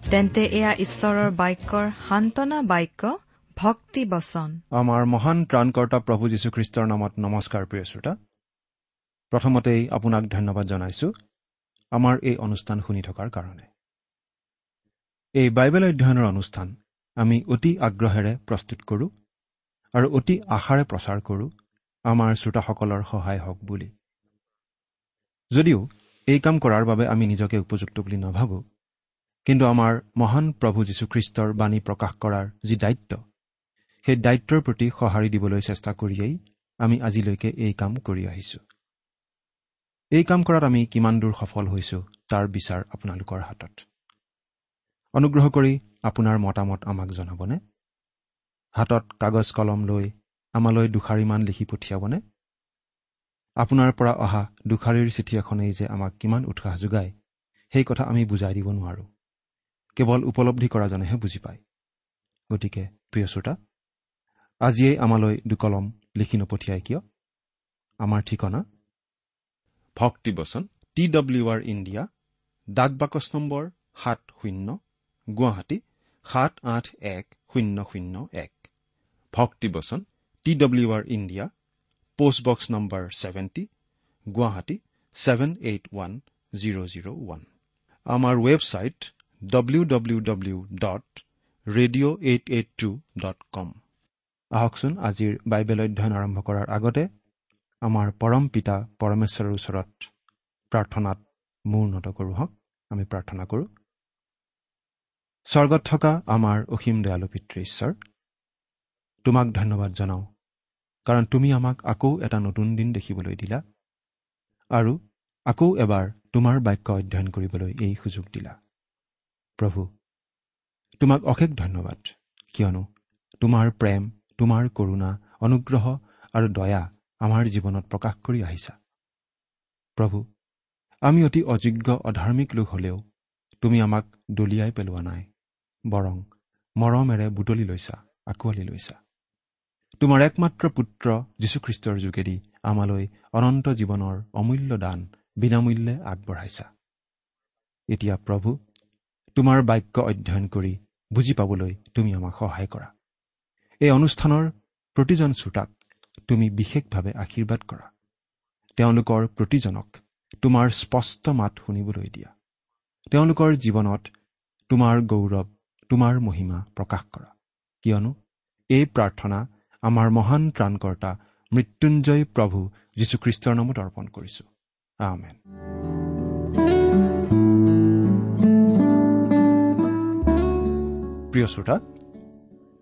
তেন্তে এয়া ঈশ্বৰৰ বাক্যৰ সান্তনা বাক্য ভক্তি বচন। আমাৰ মহান ত্ৰাণকৰ্তা প্ৰভু যীশুখ্ৰীষ্টৰ নামত নমস্কাৰ প্ৰিয় শ্ৰোতা। প্ৰথমতেই আপোনাক ধন্যবাদ জনাইছো আমাৰ এই অনুষ্ঠান শুনি থকাৰ কাৰণে। এই বাইবেল অধ্যয়নৰ অনুষ্ঠান আমি অতি আগ্ৰহেৰে প্ৰস্তুত কৰোঁ আৰু অতি আশাৰে প্ৰচাৰ কৰোঁ আমাৰ শ্ৰোতাসকলৰ সহায় হওক বুলি। যদিও এই কাম কৰাৰ বাবে আমি নিজকে উপযুক্ত বুলি নাভাবোঁ কিন্তু আমাৰ মহান প্ৰভু যীশুখ্ৰীষ্টৰ বাণী প্ৰকাশ কৰাৰ যি দায়িত্ব সেই দায়িত্বৰ প্ৰতি সঁহাৰি দিবলৈ চেষ্টা কৰিয়েই আমি আজিলৈকে এই কাম কৰি আহিছোঁ। এই কাম কৰাত আমি কিমান দূৰ সফল হৈছোঁ তাৰ বিচাৰ আপোনালোকৰ হাতত। অনুগ্ৰহ কৰি আপোনাৰ মতামত আমাক জনাবনে? হাতত কাগজ কলম লৈ আমালৈ দুষাৰিমান লিখি পঠিয়াবনে? আপোনাৰ পৰা অহা দুষাৰীৰ চিঠি এখনেই যে আমাক কিমান উৎসাহ যোগায় সেই কথা আমি বুজাই দিব নোৱাৰোঁ। কেৱল উপলব্ধি কৰাজনেহে বুজি পায়। গতিকে প্ৰিয় শ্ৰোতা আজিয়েই আমালৈ দুকলম লিখি নপঠিয়াই কিয়? আমাৰ ঠিকনা? ভক্তিবচন টি ডব্লিউ আৰ ইণ্ডিয়া ডাক বাকচ নম্বৰ সাত শূন্য গুৱাহাটী সাত আঠ এক শূন্য শূন্য এক। ভক্তিবচন T W R India post box number seventy Guwahati seven eight one zero' zero' one. আমাৰ website W W W dot radio' eight eight two dot com আহকচোন আজিৰ বাইবেল অধ্যয়ন আৰম্ভ কৰাৰ আগতে আমাৰ পৰম পিতা পৰমেশ্বৰৰ ওচৰত প্ৰাৰ্থনাত মূৰ নত কৰোঁ হওক আমি প্ৰাৰ্থনা কৰোঁ। স্বৰ্গত থকা আমাৰ অসীম দয়ালু পিতৃ ঈশ্বৰ তোমাক ধন্যবাদ জনাওঁ কাৰণ তুমি আমাক আকৌ এটা নতুন দিন দেখিবলৈ দিলা আৰু আকৌ এবাৰ তোমাৰ বাক্য অধ্যয়ন কৰিবলৈ এই সুযোগ দিলা। প্ৰভু তোমাক অশেষ ধন্যবাদ। কিয়নো তোমাৰ প্ৰেম তোমাৰ কৰোণা অনুগ্ৰহ আৰু দয়া আমাৰ জীৱনত প্ৰকাশ কৰি আহিছা। প্ৰভু আমি অতি অযোগ্য অধাৰ্মিক লোক হলেও তুমি আমাক দলিয়াই পেলোৱা নাই বৰং মৰমেৰে বুটলি লৈছা আঁকোৱালি লৈছা। তোমাৰ একমাত্ৰ পুত্ৰ যীশুখ্ৰীষ্টৰ যোগেদি আমালৈ অনন্ত জীৱনৰ অমূল্য দান বিনামূল্যে আগবঢ়াইছা। এতিয়া প্ৰভু তোমাৰ বাক্য অধ্যয়ন কৰি বুজি পাবলৈ তুমি আমাক সহায় কৰা। এই অনুষ্ঠানৰ প্ৰতিজন শ্ৰোতাক তুমি বিশেষভাৱে আশীৰ্বাদ কৰা। তেওঁলোকৰ প্ৰতিজনক তোমাৰ স্পষ্ট মাত শুনিবলৈ দিয়া। তেওঁলোকৰ জীৱনত তোমাৰ গৌৰৱ তোমাৰ মহিমা প্ৰকাশ কৰা। কিয়নো এই প্ৰাৰ্থনা আমাৰ মহান ত্ৰাণকৰ্তা মৃত্যুঞ্জয় প্ৰভু যীশুখ্ৰীষ্টৰ নামত অৰ্পণ কৰিছো। আমেন। প্ৰিয় শ্ৰোতা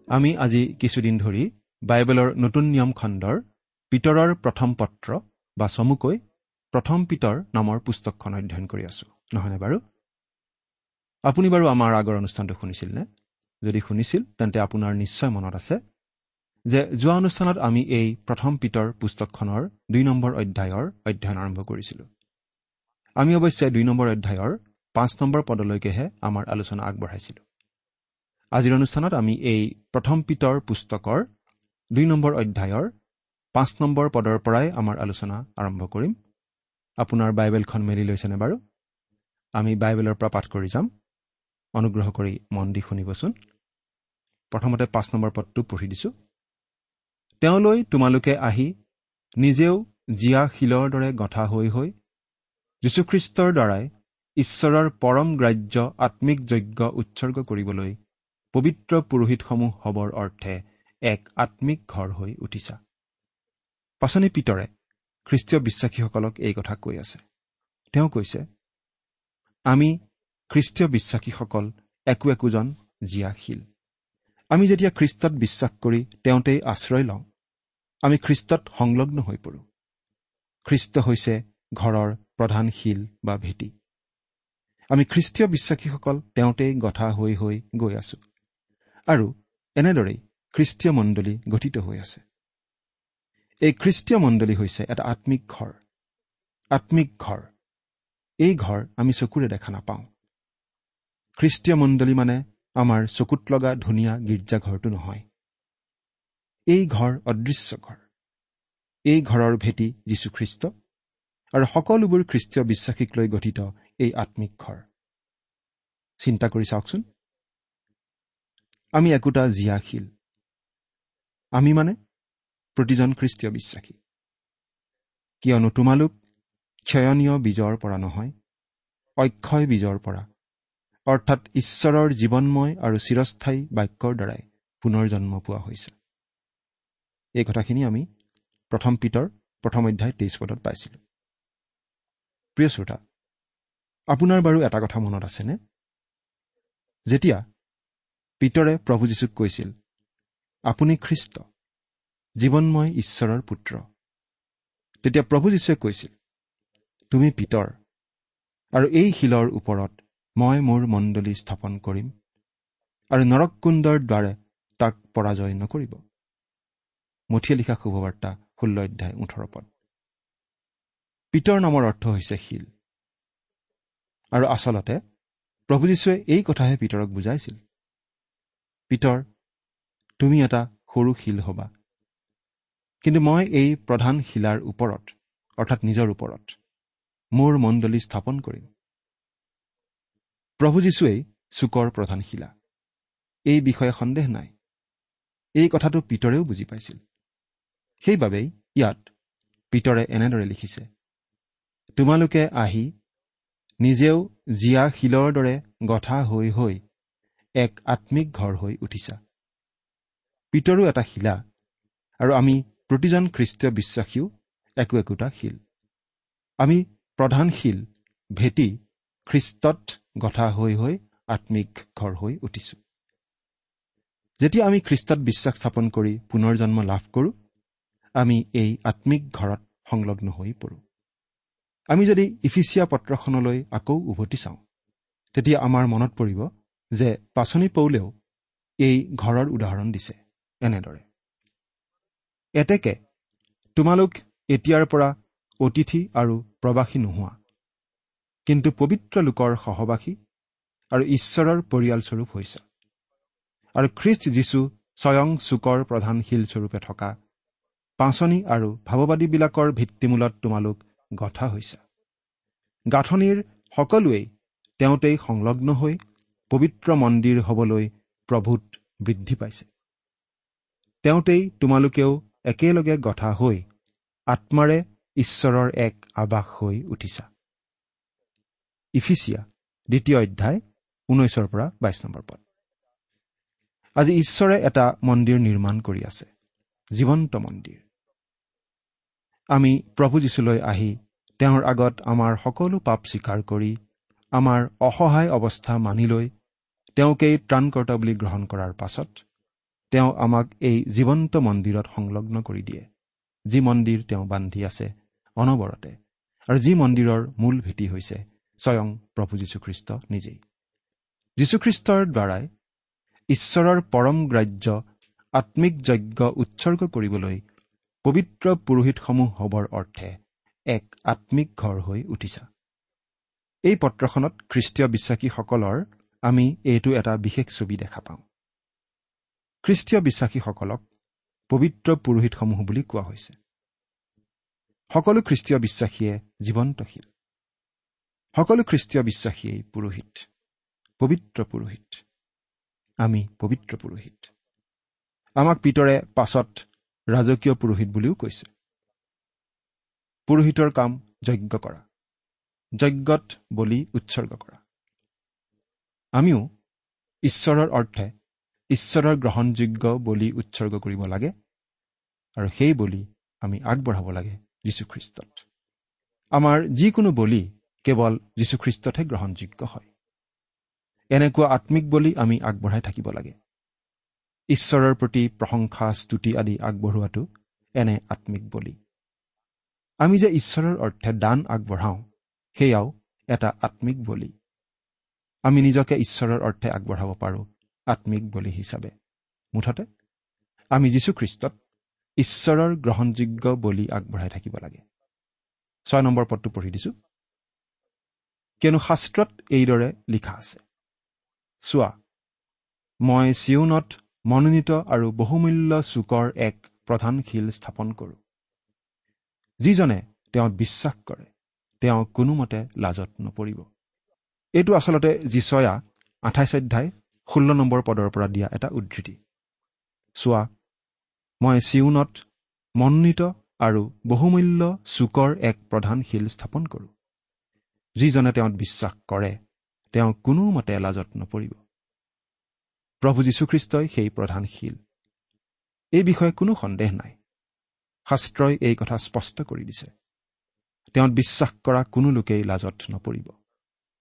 আমি আজি কিছুদিন ধৰি বাইবেলৰ নতুন নিয়ম খণ্ডৰ পিতৰৰ প্ৰথম পত্ৰ বা চমুকৈ প্ৰথম পিতৰ নামৰ পুস্তকখন অধ্যয়ন কৰি আছো। নহয়নে বাৰু? আপুনি বাৰু আমাৰ আগৰ অনুষ্ঠানটো শুনিছিল নে? যদি শুনিছিল তেন্তে আপোনাৰ নিশ্চয় মনত আছে যে যোৱা অনুষ্ঠানত আমি এই প্ৰথম পিতৰ পুস্তকখনৰ দুই নম্বৰ অধ্যায়ৰ অধ্যয়ন আৰম্ভ কৰিছিলোঁ। আমি অৱশ্যে দুই নম্বৰ অধ্যায়ৰ পাঁচ নম্বৰ পদলৈকেহে আমাৰ আলোচনা আগবঢ়াইছিলোঁ। আজিৰ অনুষ্ঠানত আমি এই প্ৰথম পিতৰ পুস্তকৰ দুই নম্বৰ অধ্যায়ৰ পাঁচ নম্বৰ পদৰ পৰাই আমাৰ আলোচনা আৰম্ভ কৰিম। আপোনাৰ বাইবেলখন মেলি লৈছেনে বাৰু? আমি বাইবেলৰ পৰা পাঠ কৰি যাম। অনুগ্ৰহ কৰি মন দি শুনিবচোন। প্ৰথমতে পাঁচ নম্বৰ পদটো পঢ়ি দিছোঁ। তেওঁলৈ তোমালোকে আহি নিজেও জীয়া শিলৰ দৰে গঠা হৈ হৈ যীশুখ্ৰীষ্টৰ দ্বাৰাই ঈশ্বৰৰ পৰম গ্ৰাহ্য আত্মিক যজ্ঞ উৎসৰ্গ কৰিবলৈ পবিত্ৰ পুৰোহিতসমূহ হবৰ অৰ্থে এক আত্মিক ঘৰ হৈ উঠিছা। পাচনি পিতৰে খ্ৰীষ্টীয় বিশ্বাসীসকলক এই কথা কৈ আছে। তেওঁ কৈছে আমি খ্ৰীষ্টীয় বিশ্বাসীসকল একো একোজন জীয়াশীল। আমি যেতিয়া খ্ৰীষ্টত বিশ্বাস কৰি তেওঁতেই আশ্ৰয় লওঁ আমি খ্ৰীষ্টত সংলগ্ন হৈ পৰোঁ। খ্ৰীষ্ট হৈছে ঘৰৰ প্ৰধান শিল বা ভেটি। আমি খ্ৰীষ্টীয় বিশ্বাসীসকল তেওঁতেই গঠা হৈ হৈ গৈ আছো। আৰু এনেদৰেই খ্ৰীষ্টীয় মণ্ডলী গঠিত হৈ আছে। এই খ্ৰীষ্টীয় মণ্ডলী হৈছে এটা আত্মিক ঘৰ। আত্মিক ঘৰ। এই ঘৰ আমি চকুৰে দেখা নাপাওঁ। খ্ৰীষ্টীয় মণ্ডলী মানে আমাৰ চকুত লগা ধুনীয়া গীৰ্জাঘৰটো নহয়। এই ঘৰ অদৃশ্য ঘৰ। এই ঘৰৰ ভেটি যীশুখ্ৰীষ্ট আৰু সকলোবোৰ খ্ৰীষ্টীয় বিশ্বাসীক লৈ গঠিত এই আত্মিক ঘৰ। চিন্তা কৰি চাওকচোন। আমি একোটা জীয়াশীল আমি মানে প্ৰতিজন খ্ৰীষ্টীয় বিশ্বাসী। কিয়নো তোমালোক ক্ষয়নীয় বীজৰ পৰা নহয় অক্ষয় বীজৰ পৰা অৰ্থাৎ ঈশ্বৰৰ জীৱনময় আৰু চিৰস্থায়ী বাক্যৰ দ্বাৰাই পুনৰ জন্ম পোৱা হৈছে। এই কথাখিনি আমি প্ৰথম পিতৰ প্ৰথম অধ্যায় তেইছ পদত পাইছিলোঁ। প্ৰিয় শ্ৰোতা আপোনাৰ বাৰু এটা কথা মনত আছেনে? যেতিয়া পিতৰে প্ৰভু যীশুক কৈছিল আপুনি খ্ৰীষ্ট জীৱনময় ঈশ্বৰৰ পুত্ৰ। তেতিয়া প্ৰভু যীশুৱে কৈছিল তুমি পিতৰ আৰু এই শিলৰ ওপৰত মই মোৰ মণ্ডলী স্থাপন কৰিম আৰু নৰককুণ্ডৰ দ্বাৰে তাক পৰাজয় নকৰিব। মুঠিয়ে লিখা শুভবাৰ্তা ষোল্ল অধ্যায় ওঠৰ পদ। পিতৰ নামৰ অৰ্থ হৈছে শিল। আৰু আচলতে প্ৰভু যীশুৱে এই কথাহে পিতৰক বুজাইছিল। পিতৰ তুমি এটা সৰু শিল হবা। কিন্তু মই এই প্ৰধান শিলাৰ ওপৰত অৰ্থাৎ নিজৰ ওপৰত মোৰ মণ্ডলী স্থাপন কৰিম। প্ৰভু যীশুৱেই চুকৰ প্ৰধান শিলা। এই বিষয়ে সন্দেহ নাই। এই কথাটো পিতৰেও বুজি পাইছিল। সেইবাবেই ইয়াত পিতৰে এনেদৰে লিখিছে তোমালোকে আহি নিজেও জীয়া শিলৰ দৰে গঠা হৈ হৈ এক আত্মিক ঘৰ হৈ উঠিছা। পিতৰো এটা শিলা আৰু আমি প্ৰতিজন খ্ৰীষ্টীয় বিশ্বাসীও একো একোটা শিল। আমি প্ৰধান শিল ভেটি খ্ৰীষ্টত গঠা হৈ হৈ আত্মিক ঘৰ হৈ উঠিছো। যেতিয়া আমি খ্ৰীষ্টত বিশ্বাস স্থাপন কৰি পুনৰ জন্ম লাভ কৰোঁ আমি এই আত্মিক ঘৰত সংলগ্ন হৈ পৰোঁ। আমি যদি ইফিচিয়া পত্ৰখনলৈ আকৌ উভতি চাওঁ তেতিয়া আমাৰ মনত পৰিব যে পাচনি পৌলেও এই ঘৰৰ উদাহৰণ দিছে এনেদৰে। এতেকে তোমালোক এতিয়াৰ পৰা অতিথি আৰু প্ৰবাসী নোহোৱা কিন্তু পবিত্ৰ লোকৰ সহবাসী আৰু ঈশ্বৰৰ পৰিয়ালস্বৰূপ হৈছে। আৰু খ্ৰীষ্ট যীশু স্বয়ং চুকৰ প্ৰধান শিলস্বৰূপে থকা পাচনি আৰু ভাৱবাদীবিলাকৰ ভিত্তিমূলত তোমালোক গঠা হৈছে। গাঁথনিৰ সকলোৱেই তেওঁতেই সংলগ্ন হৈ পবিত্ৰ মন্দিৰ হ'বলৈ প্ৰভূত বৃদ্ধি পাইছে। তেওঁতেই তোমালোকেও একেলগে গঠা হৈ আত্মাৰে ঈশ্বৰৰ এক আৱাস হৈ উঠিছা। ইফিচিয়া দ্বিতীয় অধ্যায় ঊনৈছৰ পৰা বাইছ নম্বৰ পদ। আজি ঈশ্বৰে এটা মন্দিৰ নিৰ্মাণ কৰি আছে জীৱন্ত মন্দিৰ। আমি প্ৰভু যীশুলৈ আহি তেওঁৰ আগত আমাৰ সকলো পাপ স্বীকাৰ কৰি আমাৰ অসহায় অৱস্থা মানি লৈ তেওঁকেই ত্ৰাণকৰ্তা বুলি গ্ৰহণ কৰাৰ পাছত তেওঁ আমাক এই জীৱন্ত মন্দিৰত সংলগ্ন কৰি দিয়ে যি মন্দিৰ তেওঁ বান্ধি আছে অনবৰতে আৰু যি মন্দিৰৰ মূল ভেটি হৈছে স্বয়ং প্ৰভু যীশুখ্ৰীষ্ট নিজেই। যীশুখ্ৰীষ্টৰ দ্বাৰাই ঈশ্বৰৰ পৰম গ্ৰাহ্য আত্মিক যজ্ঞ উৎসৰ্গ কৰিবলৈ পবিত্ৰ পুৰোহিতসমূহ হ'বৰ অৰ্থে এক আত্মিক ঘৰ হৈ উঠিছা। এই পত্ৰখনত খ্ৰীষ্টীয় বিশ্বাসীসকলৰ আমি এইটো এটা বিশেষ ছবি দেখা পাওঁ। খ্ৰীষ্টীয় বিশ্বাসীসকলক পবিত্ৰ পুৰোহিতসমূহ বুলি কোৱা হৈছে। সকলো খ্ৰীষ্টীয় বিশ্বাসীয়ে জীৱন্তশীল। সকলো খ্ৰীষ্টীয় বিশ্বাসীয়েই পুৰোহিত পবিত্ৰ পুৰোহিত। আমি পবিত্ৰ পুৰোহিত। আমাক পিতৰে পাছত ৰাজকীয় পুৰোহিত বুলিও কৈছে। পুৰোহিতৰ কাম যজ্ঞ কৰা যজ্ঞত বলি উৎসৰ্গ কৰা। আমিও ঈশ্বৰৰ অৰ্থে ঈশ্বৰৰ গ্ৰহণযোগ্য বলি উৎসৰ্গ কৰিব লাগে আৰু সেই বলি আমি আগবঢ়াব লাগে যীশুখ্ৰীষ্টত। আমাৰ যিকোনো বলি কেৱল যীশুখ্ৰীষ্টতহে গ্ৰহণযোগ্য হয়। এনেকুৱা আত্মিক বলি আমি আগবঢ়াই থাকিব লাগে। ঈশ্বৰৰ প্ৰতি প্ৰশংসা স্তুতি আদি আগবঢ়োৱাটো এনে আত্মিক বলি। আমি যে ঈশ্বৰৰ অৰ্থে দান আগবঢ়াওঁ সেয়াও এটা আত্মিক বলি। আমি নিজকে ঈশ্বৰৰ অৰ্থে আগবঢ়াব পাৰোঁ আত্মিক বলি হিচাপে। মুঠতে আমি যীশুখ্ৰীষ্টত ঈশ্বৰৰ গ্ৰহণযোগ্য বলি আগবঢ়াই থাকিব লাগে। ছয় নম্বৰ পদটো পঢ়ি দিছো। কিয়নো শাস্ত্ৰত এইদৰে লিখা আছে। চোৱা মই চিউনত মনোনীত আৰু বহুমূল্য চুকৰ এক প্ৰধান শিল স্থাপন কৰোঁ। যিজনে তেওঁ বিশ্বাস কৰে তেওঁ কোনোমতে লাজত নপৰিব। এইটো আচলতে যিচয়া আঠাইছ অধ্যায় ষোল্ল নম্বৰ পদৰ পৰা দিয়া এটা উদ্ধৃতি। চোৱা মই চিউনত মনোনীত আৰু বহুমূল্য চুকৰ এক প্ৰধান শিল স্থাপন কৰোঁ। যিজনে তেওঁত বিশ্বাস কৰে তেওঁ কোনোমতে লাজত নপৰিব। প্ৰভু যীশুখ্ৰীষ্টই সেই প্ৰধান শিল। এই বিষয়ে কোনো সন্দেহ নাই। শাস্ত্ৰই এই কথা স্পষ্ট কৰি দিছে। তেওঁত বিশ্বাস কৰা কোনো লোকেই লাজত নপৰিব।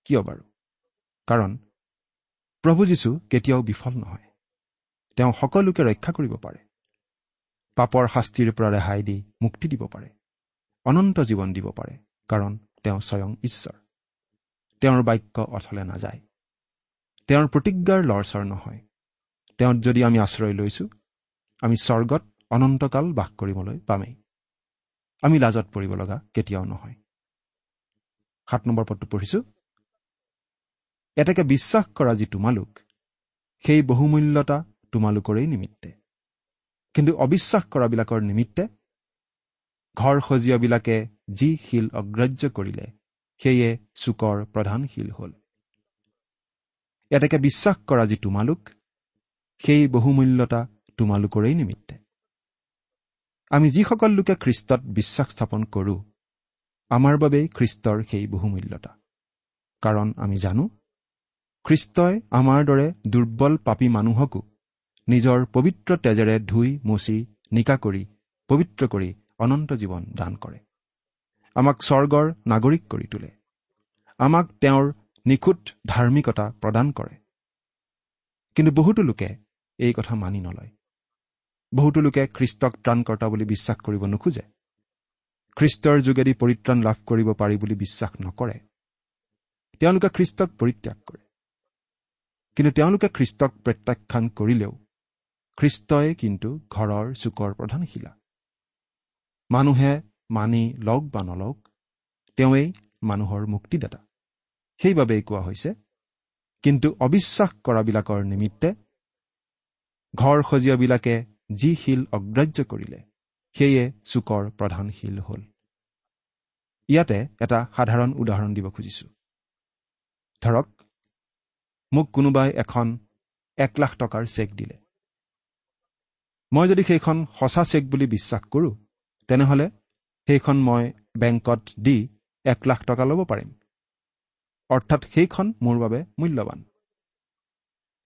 কিয় বাৰু? কাৰণ প্ৰভু যীশু কেতিয়াও বিফল নহয়। তেওঁ সকলোকে ৰক্ষা কৰিব পাৰে। পাপৰ শাস্তিৰ পৰা ৰেহাই দি মুক্তি দিব পাৰে। অনন্ত জীৱন দিব পাৰে কাৰণ তেওঁ স্বয়ং ঈশ্বৰ। তেওঁৰ বাক্য অথলে নাযায়। তেওঁৰ প্ৰতিজ্ঞাৰ লৰচৰ নহয়। তেওঁত যদি আমি আশ্ৰয় লৈছোঁ আমি স্বৰ্গত অনন্তকাল বাস কৰিবলৈ পামেই। আমি লাজত পৰিব লগা কেতিয়াও নহয়। সাত নম্বৰ পদটো পঢ়িছো। এতেকে বিশ্বাস কৰা যি তোমালোক সেই বহুমূল্যতা তোমালোকৰেই নিমিত্তে। কিন্তু অবিশ্বাস কৰাবিলাকৰ নিমিত্তে ঘৰ সজীয়াবিলাকে যি শিল অগ্ৰাহ্য কৰিলে সেয়ে চুকৰ প্ৰধান শিল হ'ল। এতেকে বিশ্বাস কৰা যি তোমালোক সেই বহুমূল্যতা তোমালোকৰেই নিমিত্তে। আমি যিসকল লোকে খ্ৰীষ্টত বিশ্বাস স্থাপন কৰোঁ আমাৰ বাবেই খ্ৰীষ্টৰ সেই বহুমূল্যতা। কাৰণ আমি জানো খ্ৰীষ্টই আমাৰ দৰে দুৰ্বল পাপী মানুহকো নিজৰ পবিত্ৰ তেজেৰে ধুই মচি নিকা কৰি পবিত্ৰ কৰি অনন্ত জীৱন দান কৰে। আমাক স্বৰ্গৰ নাগৰিক কৰি তোলে। আমাক তেওঁৰ নিখুঁত ধাৰ্মিকতা প্ৰদান কৰে। কিন্তু বহুতো লোকে এই কথা মানি নলয়। বহুতো লোকে খ্ৰীষ্টক ত্ৰাণকৰ্তা বুলি বিশ্বাস কৰিব নোখোজে। খ্ৰীষ্টৰ যোগেদি পৰিত্ৰাণ লাভ কৰিব পাৰি বুলি বিশ্বাস নকৰে। তেওঁলোকে খ্ৰীষ্টক পৰিত্যাগ কৰে। কিন্তু তেওঁলোকে খ্ৰীষ্টক প্ৰত্যাখ্যান কৰিলেও খ্ৰীষ্টই কিন্তু ঘৰৰ চুকৰ প্ৰধানশীলা মানুহে মানি লওক বা নলওক তেওঁৱেই মানুহৰ মুক্তিদাতা। সেইবাবেই কোৱা হৈছে কিন্তু অবিশ্বাস কৰাবিলাকৰ নিমিত্তে ঘৰ সজীয়াবিলাকে যি শিল অগ্ৰাহ্য কৰিলে সেয়ে চুকৰ প্ৰধান শিল হ'ল। ইয়াতে এটা সাধাৰণ উদাহৰণ দিব খুজিছো। ধৰক মোক কোনোবাই এখন এক লাখ টকাৰ চেক দিলে। মই যদি সেইখন সঁচা চেক বুলি বিশ্বাস কৰোঁ তেনেহ'লে সেইখন মই বেংকত দি এক লাখ টকা ল'ব পাৰিম। অৰ্থাৎ সেইখন মোৰ বাবে মূল্যৱান।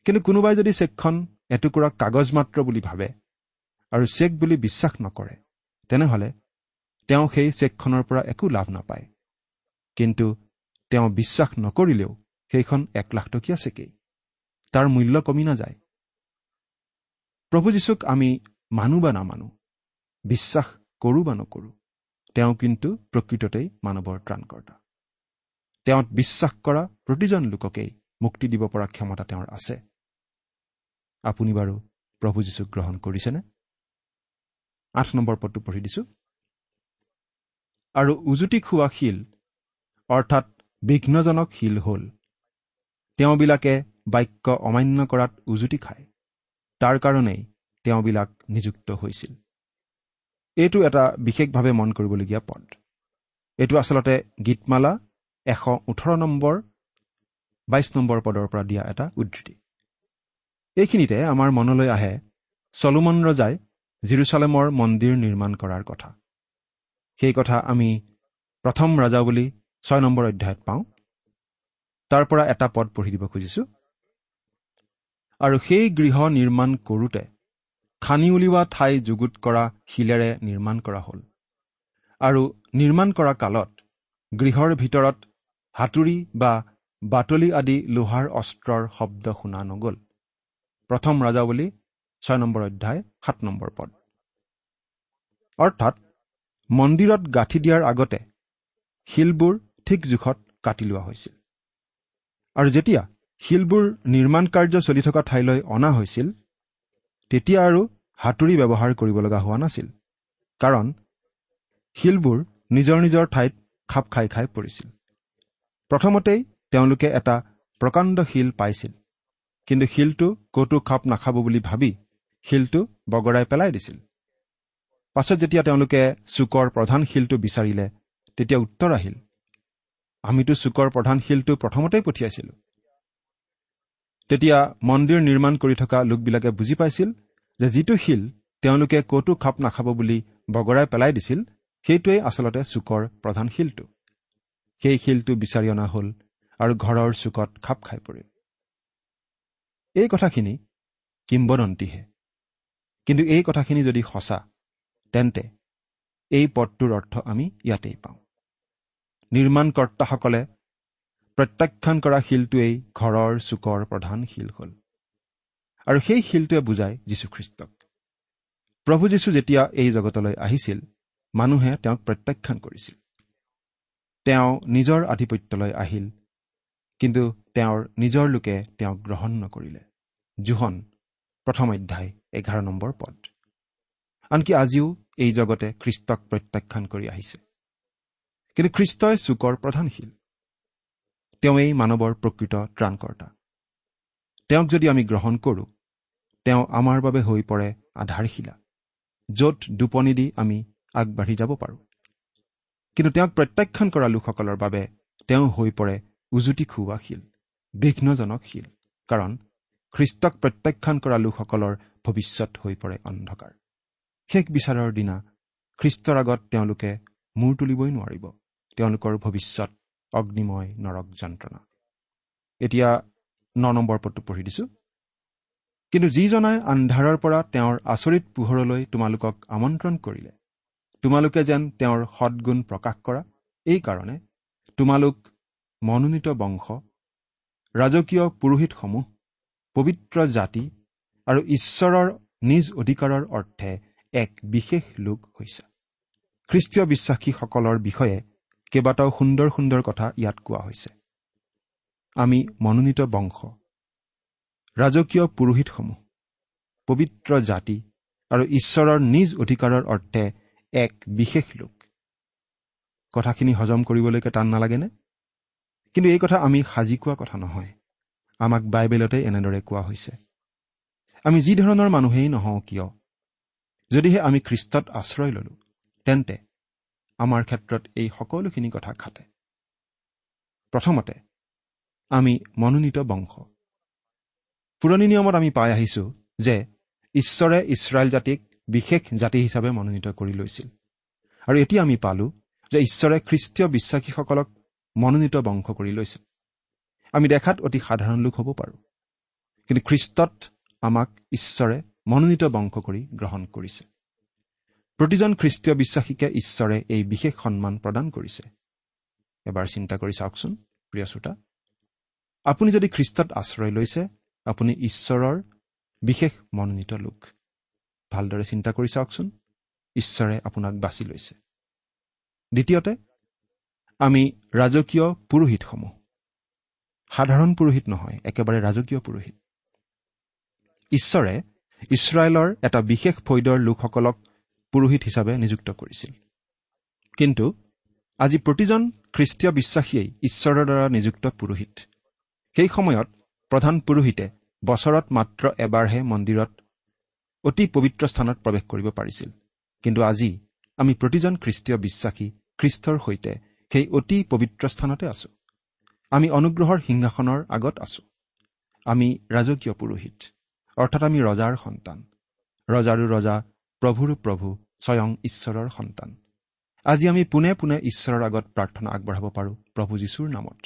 কিন্তু কোনোবাই যদি চেকখন এটুকুৰা কাগজ মাত্ৰ বুলি ভাবে আৰু চেক বুলি বিশ্বাস নকৰে তেনেহ'লে তেওঁ সেই চেকখনৰ পৰা একো লাভ নাপায়। কিন্তু তেওঁ বিশ্বাস নকৰিলেও সেইখন এক লাখ টকীয়া চেকেই। তাৰ মূল্য কমি নাযায়। প্ৰভু যীশুক আমি মানো বা নামানো বিশ্বাস কৰোঁ বা নকৰোঁ তেওঁ কিন্তু প্ৰকৃততেই মানৱৰ ত্ৰাণকৰ্তা। তেওঁত বিশ্বাস কৰা প্ৰতিজন লোককেই মুক্তি দিব পৰা ক্ষমতা তেওঁৰ আছে। আপুনি বাৰু প্ৰভু যীশুক গ্ৰহণ কৰিছেনে? আঠ নম্বৰ পদটো পঢ়ি দিছো। আৰু উজুতি খোৱা শিল অৰ্থাৎ বিঘ্নজনক শিল হ'ল তেওঁবিলাকে বাক্য অমান্য কৰাত উজুতি খায়। তাৰ কাৰণেই তেওঁবিলাক নিযুক্ত হৈছিল। এইটো এটা বিশেষভাৱে মন কৰিবলগীয়া পদ। এইটো আচলতে গীতমালা এশ ওঠৰ নম্বৰ বাইছ নম্বৰ পদৰ পৰা দিয়া এটা উদ্ধৃতি। এইখিনিতে আমাৰ মনলৈ আহে চলোমন ৰজাই জিৰচালেমৰ মন্দিৰ নিৰ্মাণ কৰাৰ কথা। সেই কথা আমি প্ৰথম ৰজা বুলি ছয় নম্বৰ অধ্যায়ত পাওঁ। তাৰ পৰা এটা পদ পঢ়ি দিব খুজিছো। আৰু সেই গৃহ নিৰ্মাণ কৰোঁতে খানি উলিওৱা ঠাই যুগুত কৰা শিলেৰে নিৰ্মাণ কৰা হ'ল। আৰু নিৰ্মাণ কৰা কালত গৃহৰ ভিতৰত হাতুৰি বা বাতলি আদি লোহাৰ অস্ত্ৰৰ শব্দ শুনা নগ'ল। প্ৰথম ৰাজাৱলী ছয় নম্বৰ অধ্যায় সাত নম্বৰ পদ। অৰ্থাৎ মন্দিৰত গাঁঠি দিয়াৰ আগতে শিলবোৰ ঠিক জোখত কাটি লোৱা হৈছিল। আৰু যেতিয়া শিলবোৰ নিৰ্মাণ কাৰ্য চলি থকা ঠাইলৈ অনা হৈছিল তেতিয়া আৰু হাতুৰি ব্যৱহাৰ কৰিব লগা হোৱা নাছিল কাৰণ শিলবোৰ নিজৰ নিজৰ ঠাইত খাপ খাই খাই পৰিছিল। প্ৰথমতেই তেওঁলোকে এটা প্ৰকাণ্ড শিল পাইছিল কিন্তু শিলটো ক'তো খাপ নাখাব বুলি ভাবি শিলটো বগৰাই পেলাই দিছিল। পাছত যেতিয়া তেওঁলোকে চুকৰ প্ৰধান শিলটো বিচাৰিলে তেতিয়া উত্তৰ আহিল আমিতো চুকৰ প্ৰধান শিলটো প্ৰথমতেই পঠিয়াইছিলো। তেতিয়া মন্দিৰ নিৰ্মাণ কৰি থকা লোকবিলাকে বুজি পাইছিল যে যিটো শিল তেওঁলোকে ক'তো খাপ নাখাব বুলি বগৰাই পেলাই দিছিল সেইটোৱেই আচলতে চুকৰ প্ৰধান শিলটো। সেই শিলটো বিচাৰি অনা হ'ল আৰু ঘৰৰ চুকত খাপ খাই পৰিল। এই কথাখিনি কিম্বদন্তীহে। কিন্তু এই কথাখিনি যদি সঁচা তেন্তে এই পদটোৰ অৰ্থ আমি ইয়াতেই পাওঁ। নিৰ্মাণকৰ্তাসকলে প্ৰত্যাখ্যান কৰা শিলটোৱেই ঘৰৰ চুকৰ প্ৰধান শিল হ'ল। আৰু সেই শিলটোৱে বুজায় যীশুখ্ৰীষ্টক। প্ৰভু যীশু যেতিয়া এই জগতলৈ আহিছিল মানুহে তেওঁক প্ৰত্যাখ্যান কৰিছিল। তেওঁ নিজৰ আধিপত্যলৈ আহিল কিন্তু তেওঁৰ নিজৰ লোকে তেওঁক গ্ৰহণ নকৰিলে। জোহন প্ৰথম অধ্যায় এঘাৰ নম্বৰ পদ। আনকি আজিও এই জগতে খ্ৰীষ্টক প্ৰত্যাখ্যান কৰি আহিছে। কিন্তু খ্ৰীষ্টই চুকৰ প্ৰধানশীল। তেওঁৱেই মানৱৰ প্ৰকৃত ত্ৰাণকৰ্তা। তেওঁক যদি আমি গ্ৰহণ কৰোঁ তেওঁ আমাৰ বাবে হৈ পৰে আধাৰশিলা য'ত দুপনি দি আমি আগবাঢ়ি যাব পাৰোঁ। কিন্তু তেওঁক প্ৰত্যাখ্যান কৰা লোকসকলৰ বাবে তেওঁ হৈ পৰে উজুতি খুওৱা শিল বিঘ্নজনক শিল কাৰণ খ্ৰীষ্টক প্ৰত্যাখ্যান কৰা লোকসকলৰ ভৱিষ্যত হৈ পৰে অন্ধকাৰ। শেষ বিচাৰৰ দিনা খ্ৰীষ্টৰ আগত তেওঁলোকে মূৰ তুলিবই নোৱাৰিব। তেওঁলোকৰ ভৱিষ্যত অগ্নিময় নৰক যন্ত্ৰণা। এতিয়া ন নম্বৰ পদটো পঢ়ি দিছো। কিন্তু যিজনাই আন্ধাৰৰ পৰা তেওঁৰ আচৰিত পোহৰলৈ তোমালোকক আমন্ত্ৰণ কৰিলে তোমালোকে যেন তেওঁৰ সদগুণ প্ৰকাশ কৰা এইকাৰণে তোমালোক মনোনীত বংশ ৰাজকীয় পুৰোহিতসমূহ পবিত্ৰ জাতি আৰু ঈশ্বৰৰ নিজ অধিকাৰৰ অৰ্থে এক বিশেষ লোক হৈছে। খ্ৰীষ্টীয় বিশ্বাসীসকলৰ বিষয়ে কেইবাটাও সুন্দৰ সুন্দৰ কথা ইয়াত কোৱা হৈছে। আমি মনোনীত বংশ ৰাজকীয় পুৰোহিতসমূহ পবিত্ৰ জাতি আৰু ঈশ্বৰৰ নিজ অধিকাৰৰ অৰ্থে এক বিশেষ লোক। কথাখিনি হজম কৰিবলৈকে টান নালাগেনে? কিন্তু এই কথা আমি সাজি কোৱা কথা নহয়। আমাক বাইবেলতে এনেদৰে কোৱা হৈছে। আমি যি ধৰণৰ মানুহেই নহওঁ কিয়? যদিহে আমি খ্ৰীষ্টত আশ্ৰয় ললো তেন্তে আমাৰ ক্ষেত্ৰত এই সকলোখিনি কথা খাটে। প্ৰথমতে আমি মনোনীত বংশ। পুৰণি নিয়মত আমি পাই আহিছো যে ঈশ্বৰে ইছৰাইল জাতিক বিশেষ জাতি হিচাপে মনোনীত কৰি লৈছিল। আৰু এতিয়া আমি পালো যে ঈশ্বৰে খ্ৰীষ্টীয় বিশ্বাসীসকলক মনোনীত বংশ কৰি লৈছিল। আমি দেখাত অতি সাধাৰণ লোক হ'ব পাৰোঁ। কিন্তু খ্ৰীষ্টত আমাক ঈশ্বৰে মনোনীত বংশ কৰি গ্ৰহণ কৰিছে। প্ৰতিজন খ্ৰীষ্টীয় বিশ্বাসীকে ঈশ্বৰে এই বিশেষ সন্মান প্ৰদান কৰিছে। এবাৰ চিন্তা কৰি চাওকচোন প্ৰিয় শ্ৰোতা। আপুনি যদি খ্ৰীষ্টত আশ্ৰয় লৈছে আপুনি ঈশ্বৰৰ বিশেষ মনোনীত লোক। ভালদৰে চিন্তা কৰি চাওকচোন ঈশ্বৰে আপোনাক বাছি লৈছে। দ্বিতীয়তে আমি ৰাজকীয় পুৰোহিতসমূহ। সাধাৰণ পুৰোহিত নহয় একেবাৰে ৰাজকীয় পুৰোহিত। ঈশ্বৰে ইছৰাইলৰ এটা বিশেষ ফৈদৰ লোকসকলক পুৰোহিত হিচাপে নিযুক্ত কৰিছিল। কিন্তু আজি প্ৰতিজন খ্ৰীষ্টীয় বিশ্বাসীয়েই ঈশ্বৰৰ দ্বাৰা নিযুক্ত পুৰোহিত। সেই সময়ত প্ৰধান পুৰোহিতে বছৰত মাত্ৰ এবাৰহে মন্দিৰত অতি পবিত্ৰ স্থানত প্ৰৱেশ কৰিব পাৰিছিল। কিন্তু আজি আমি প্ৰতিজন খ্ৰীষ্টীয় বিশ্বাসী খ্ৰীষ্টৰ সৈতে সেই অতি পবিত্ৰ স্থানতে আছো। আমি অনুগ্ৰহৰ সিংহাসনৰ আগত আছো। আমি ৰাজকীয় পুৰোহিত। অৰ্থাৎ আমি ৰজাৰ সন্তান। ৰজাৰো ৰজা প্ৰভুৰো প্ৰভু স্বয়ং ঈশ্বৰৰ সন্তান। আজি আমি পোনে পোনে ঈশ্বৰৰ আগত প্ৰাৰ্থনা আগবঢ়াব পাৰোঁ প্ৰভু যীশুৰ নামত।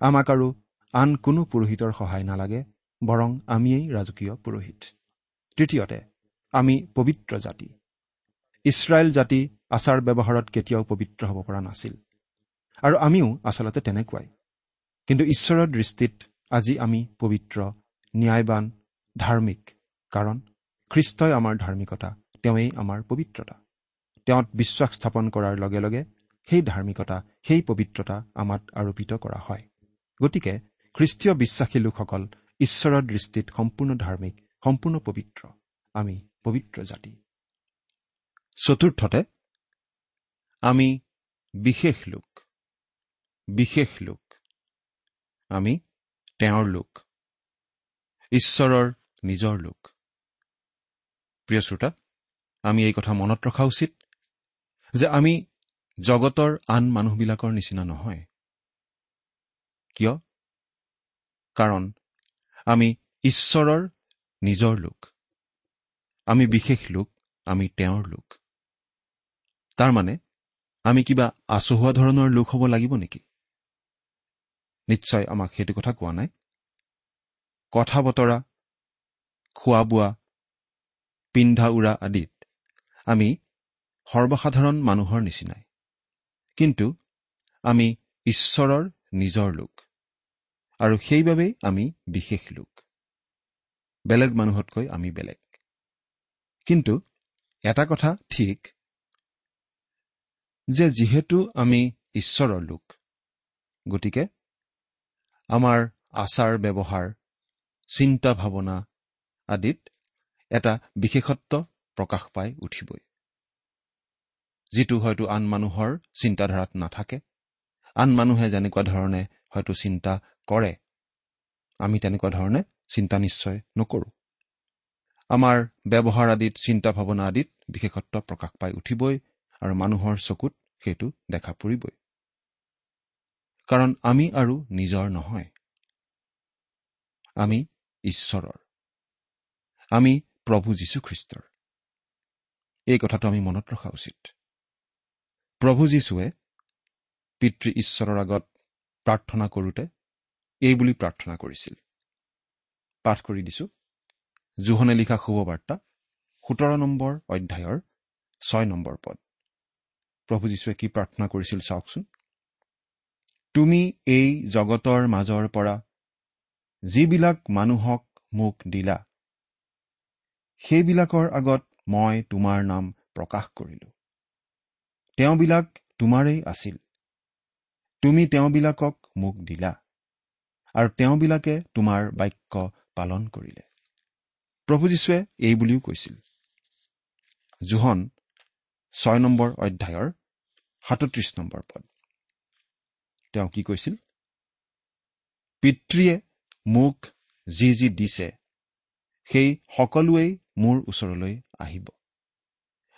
আমাক আৰু আন কোনো পুৰোহিতৰ সহায় নালাগে বৰং আমিয়েই ৰাজকীয় পুৰোহিত। তৃতীয়তে আমি পবিত্ৰ জাতি। ইছৰাইল জাতি আচাৰ ব্যৱহাৰত কেতিয়াও পবিত্ৰ হ'ব পৰা নাছিল। আৰু আমিও আচলতে তেনেকুৱাই। কিন্তু ঈশ্বৰৰ দৃষ্টিত আজি আমি পবিত্ৰ ন্যায়বান ধাৰ্মিক কাৰণ খ্ৰীষ্টই আমাৰ ধাৰ্মিকতা তেওঁৱেই আমাৰ পবিত্ৰতা। তেওঁত বিশ্বাস স্থাপন কৰাৰ লগে লগে সেই ধাৰ্মিকতা সেই পবিত্ৰতা আমাত আৰোপিত কৰা হয়। গতিকে খ্ৰীষ্টীয় বিশ্বাসী লোকসকল ঈশ্বৰৰ দৃষ্টিত সম্পূৰ্ণ ধাৰ্মিক সম্পূৰ্ণ পবিত্ৰ। আমি পবিত্ৰ জাতি। চতুৰ্থতে আমি বিশেষ লোক বিশেষ লোক। আমি তেওঁৰ লোক। ঈশ্বৰৰ নিজৰ লোক। প্ৰিয় শ্ৰোতা আমি এই কথা মনত ৰখা উচিত যে আমি জগতৰ আন মানুহবিলাকৰ নিচিনা নহয়। কিয়? কাৰণ আমি ঈশ্বৰৰ নিজৰ লোক। আমি বিশেষ লোক আমি তেওঁৰ লোক। তাৰমানে আমি কিবা আচহুৱা ধৰণৰ লোক হ'ব লাগিব নেকি? নিশ্চয় আমাক সেইটো কথা কোৱা নাই। কথা বতৰা খোৱা বোৱা পিন্ধা উৰা আদিত। আমি সৰ্বসাধাৰণ মানুহৰ নিচিনাই। কিন্তু আমি ঈশ্বৰৰ নিজৰ লোক। আৰু সেইবাবেই আমি বিশেষ লোক। বেলেগ মানুহতকৈ আমি বেলেগ। কিন্তু এটা কথা ঠিক যে যিহেতু আমি ঈশ্বৰৰ লোক গতিকে আমাৰ আচাৰ ব্যৱহাৰ চিন্তা ভাৱনা আদিত এটা বিশেষত্ব প্ৰকাশ পাই উঠিবই। যিটো হয়তো আন মানুহৰ চিন্তাধাৰাত নাথাকে আন মানুহে যেনেকুৱা ধৰণে হয়তো চিন্তা কৰে আমি তেনেকুৱা ধৰণে চিন্তা নিশ্চয় নকৰোঁ। আমাৰ ব্যৱহাৰ আদিত চিন্তা ভাৱনা আদিত বিশেষত্ব প্ৰকাশ পাই উঠিবই আৰু মানুহৰ চকুত সেইটো দেখা পৰিবই। কাৰণ আমি আৰু নিজৰ নহয়। আমি ঈশ্বৰৰ। আমি প্ৰভু যীশুখ্ৰীষ্টৰ। এই কথাটো আমি মনত ৰখা উচিত। প্ৰভু যীশুৱে পিতৃ ঈশ্বৰৰ আগত প্ৰাৰ্থনা কৰোঁতে এই বুলি প্ৰাৰ্থনা কৰিছিল। পাঠ কৰি দিছো। জোহনে লিখা শুভবাৰ্তা সোতৰ নম্বৰ অধ্যায়ৰ ছয় নম্বৰ পদ। প্ৰভু যীশুৱে কি প্ৰাৰ্থনা কৰিছিল চাওকচোন। তুমি এই জগতৰ মাজৰ পৰা যিবিলাক মানুহক মোক দিলা সেইবিলাকৰ আগত মই তোমাৰ নাম প্ৰকাশ কৰিলো। তেওঁবিলাক তোমাৰেই আছিল। তুমি তেওঁবিলাকক মোক দিলা আৰু তেওঁবিলাকে তোমাৰ বাক্য পালন কৰিলে। প্ৰভু যীশুৱে এই বুলিও কৈছিল। জোহন ছয় নম্বৰ অধ্যায়ৰ সাতত্ৰিশ নম্বৰ পদ। তেওঁ কি কৈছিল? পিতৃয়ে মোক যি যি দিছে সেই সকলোৱেই মোৰ ওচৰলৈ আহিব।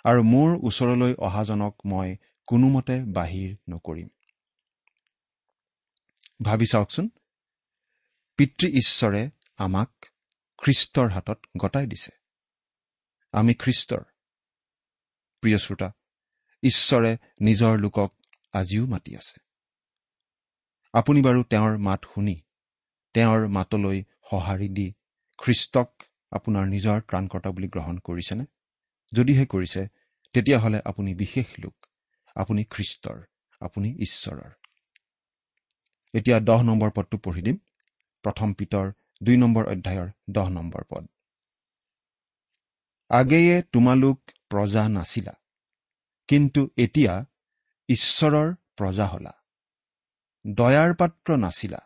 আৰু মোৰ ওচৰলৈ অহাজনক মই কোনোমতে বাহিৰ নকৰিম। ভাবি চাওকচোন পিতৃ ঈশ্বৰে আমাক খ্ৰীষ্টৰ হাতত গতাই দিছে। আমি খ্ৰীষ্টৰ। প্ৰিয় শ্ৰোতা ঈশ্বৰে নিজৰ লোকক আজিও মাতি আছে। আপুনি বাৰু তেওঁৰ মাত শুনি তেওঁৰ মাতলৈ সঁহাৰি দি খ্ৰীষ্টক আপোনাৰ নিজৰ ত্ৰাণকৰ্তা বুলি গ্ৰহণ কৰিছেনে? যদিহে কৰিছে তেতিয়াহ'লে আপুনি বিশেষ লোক। আপুনি খ্ৰীষ্টৰ আপুনি ঈশ্বৰৰ। এতিয়া দহ নম্বৰ পদটো পঢ়ি দিম। প্ৰথম পিতৰ দুই নম্বৰ অধ্যায়ৰ দহ নম্বৰ পদ। আগেয়ে তোমালোক প্ৰজা নাছিলা কিন্তু এতিয়া ঈশ্বৰৰ প্ৰজা হলা। দয়াৰ পাত্ৰ নাছিলা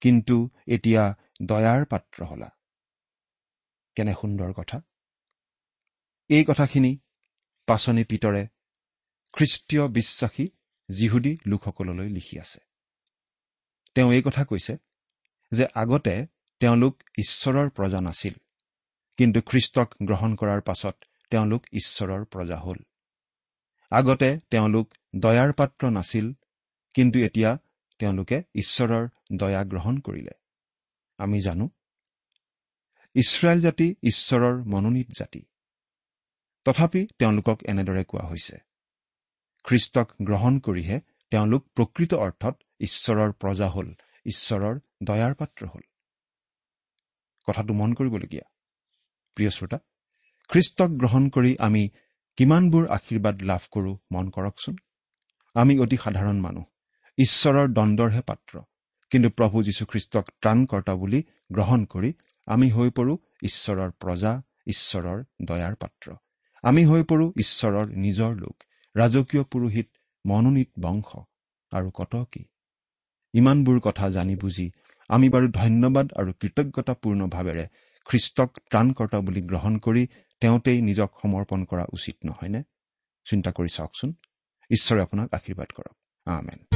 কিন্তু এতিয়া দয়াৰ পাত্ৰ হলা। কেনে সুন্দৰ কথা? এই কথাখিনি পাচনি পিতৰে খ্ৰীষ্টীয় বিশ্বাসী যিহুদী লোকসকললৈ লিখি আছে। তেওঁ এই কথা কৈছে যে আগতে তেওঁলোক ঈশ্বৰৰ প্ৰজা নাছিল কিন্তু খ্ৰীষ্টক গ্ৰহণ কৰাৰ পাছত তেওঁলোক ঈশ্বৰৰ প্ৰজা হ'ল। আগতে তেওঁলোক দয়াৰ পাত্ৰ নাছিল কিন্তু এতিয়া তেওঁলোকে ঈশ্বৰৰ দয়া গ্ৰহণ কৰিলে। আমি জানো ইছৰাইল জাতি ঈশ্বৰৰ মনোনীত জাতি। তথাপি তেওঁলোকক এনেদৰে কোৱা হৈছে খ্ৰীষ্টক গ্ৰহণ কৰিহে তেওঁলোক প্ৰকৃত অৰ্থত ঈশ্বৰৰ প্ৰজা হ'ল ঈশ্বৰৰ দয়াৰ পাত্ৰ হ'ল। কথাটো মন কৰিবলগীয়া। প্ৰিয় শ্ৰোতা খ্ৰীষ্টক গ্ৰহণ কৰি আমি কিমানবোৰ আশীৰ্বাদ লাভ কৰোঁ মন কৰকচোন। আমি অতি সাধাৰণ মানুহ ঈশ্বৰৰ দণ্ডৰহে পাত্ৰ। কিন্তু প্ৰভু যীশুখ্ৰীষ্টক ত্ৰাণকৰ্তা বুলি গ্ৰহণ কৰি আমি হৈ পৰোঁ ঈশ্বৰৰ প্ৰজা ঈশ্বৰৰ দয়াৰ পাত্ৰ। আমি হৈ পৰোঁ ঈশ্বৰৰ নিজৰ লোক ৰাজকীয় পুৰোহিত মনোনীত বংশ। আৰু কত কি? ইমানবোৰ কথা জানি বুজি আমি বাৰু ধন্যবাদ আৰু কৃতজ্ঞতাপূৰ্ণভাৱেৰে খ্ৰীষ্টক ত্ৰাণকৰ্তা বুলি গ্ৰহণ কৰি তেওঁতেই নিজক সমৰ্পণ কৰা উচিত নহয়নে? চিন্তা কৰি চাওকচোন। ঈশ্বৰে আপোনাক আশীৰ্বাদ কৰক। আমেন।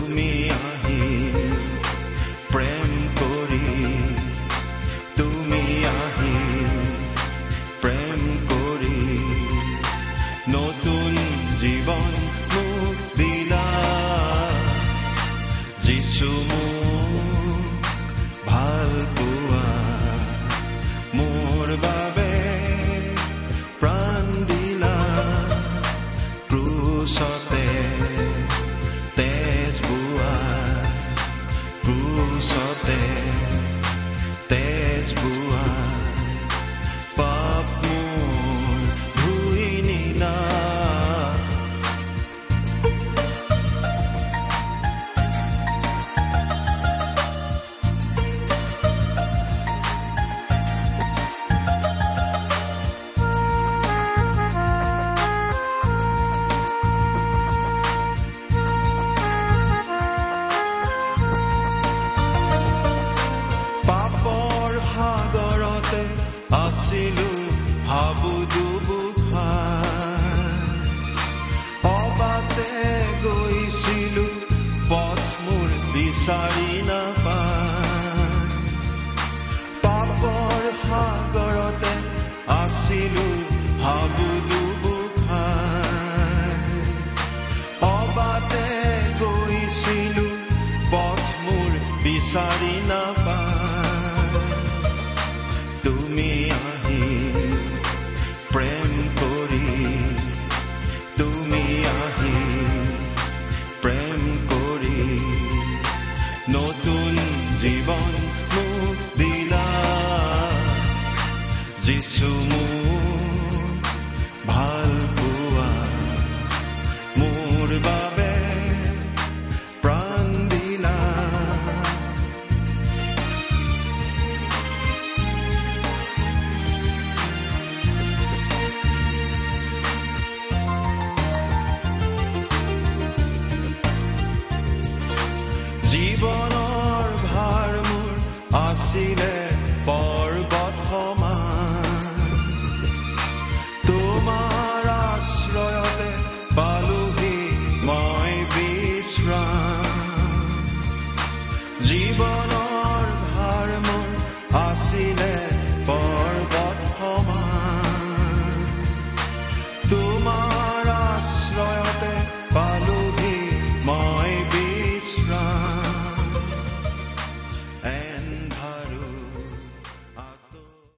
তুমি আহি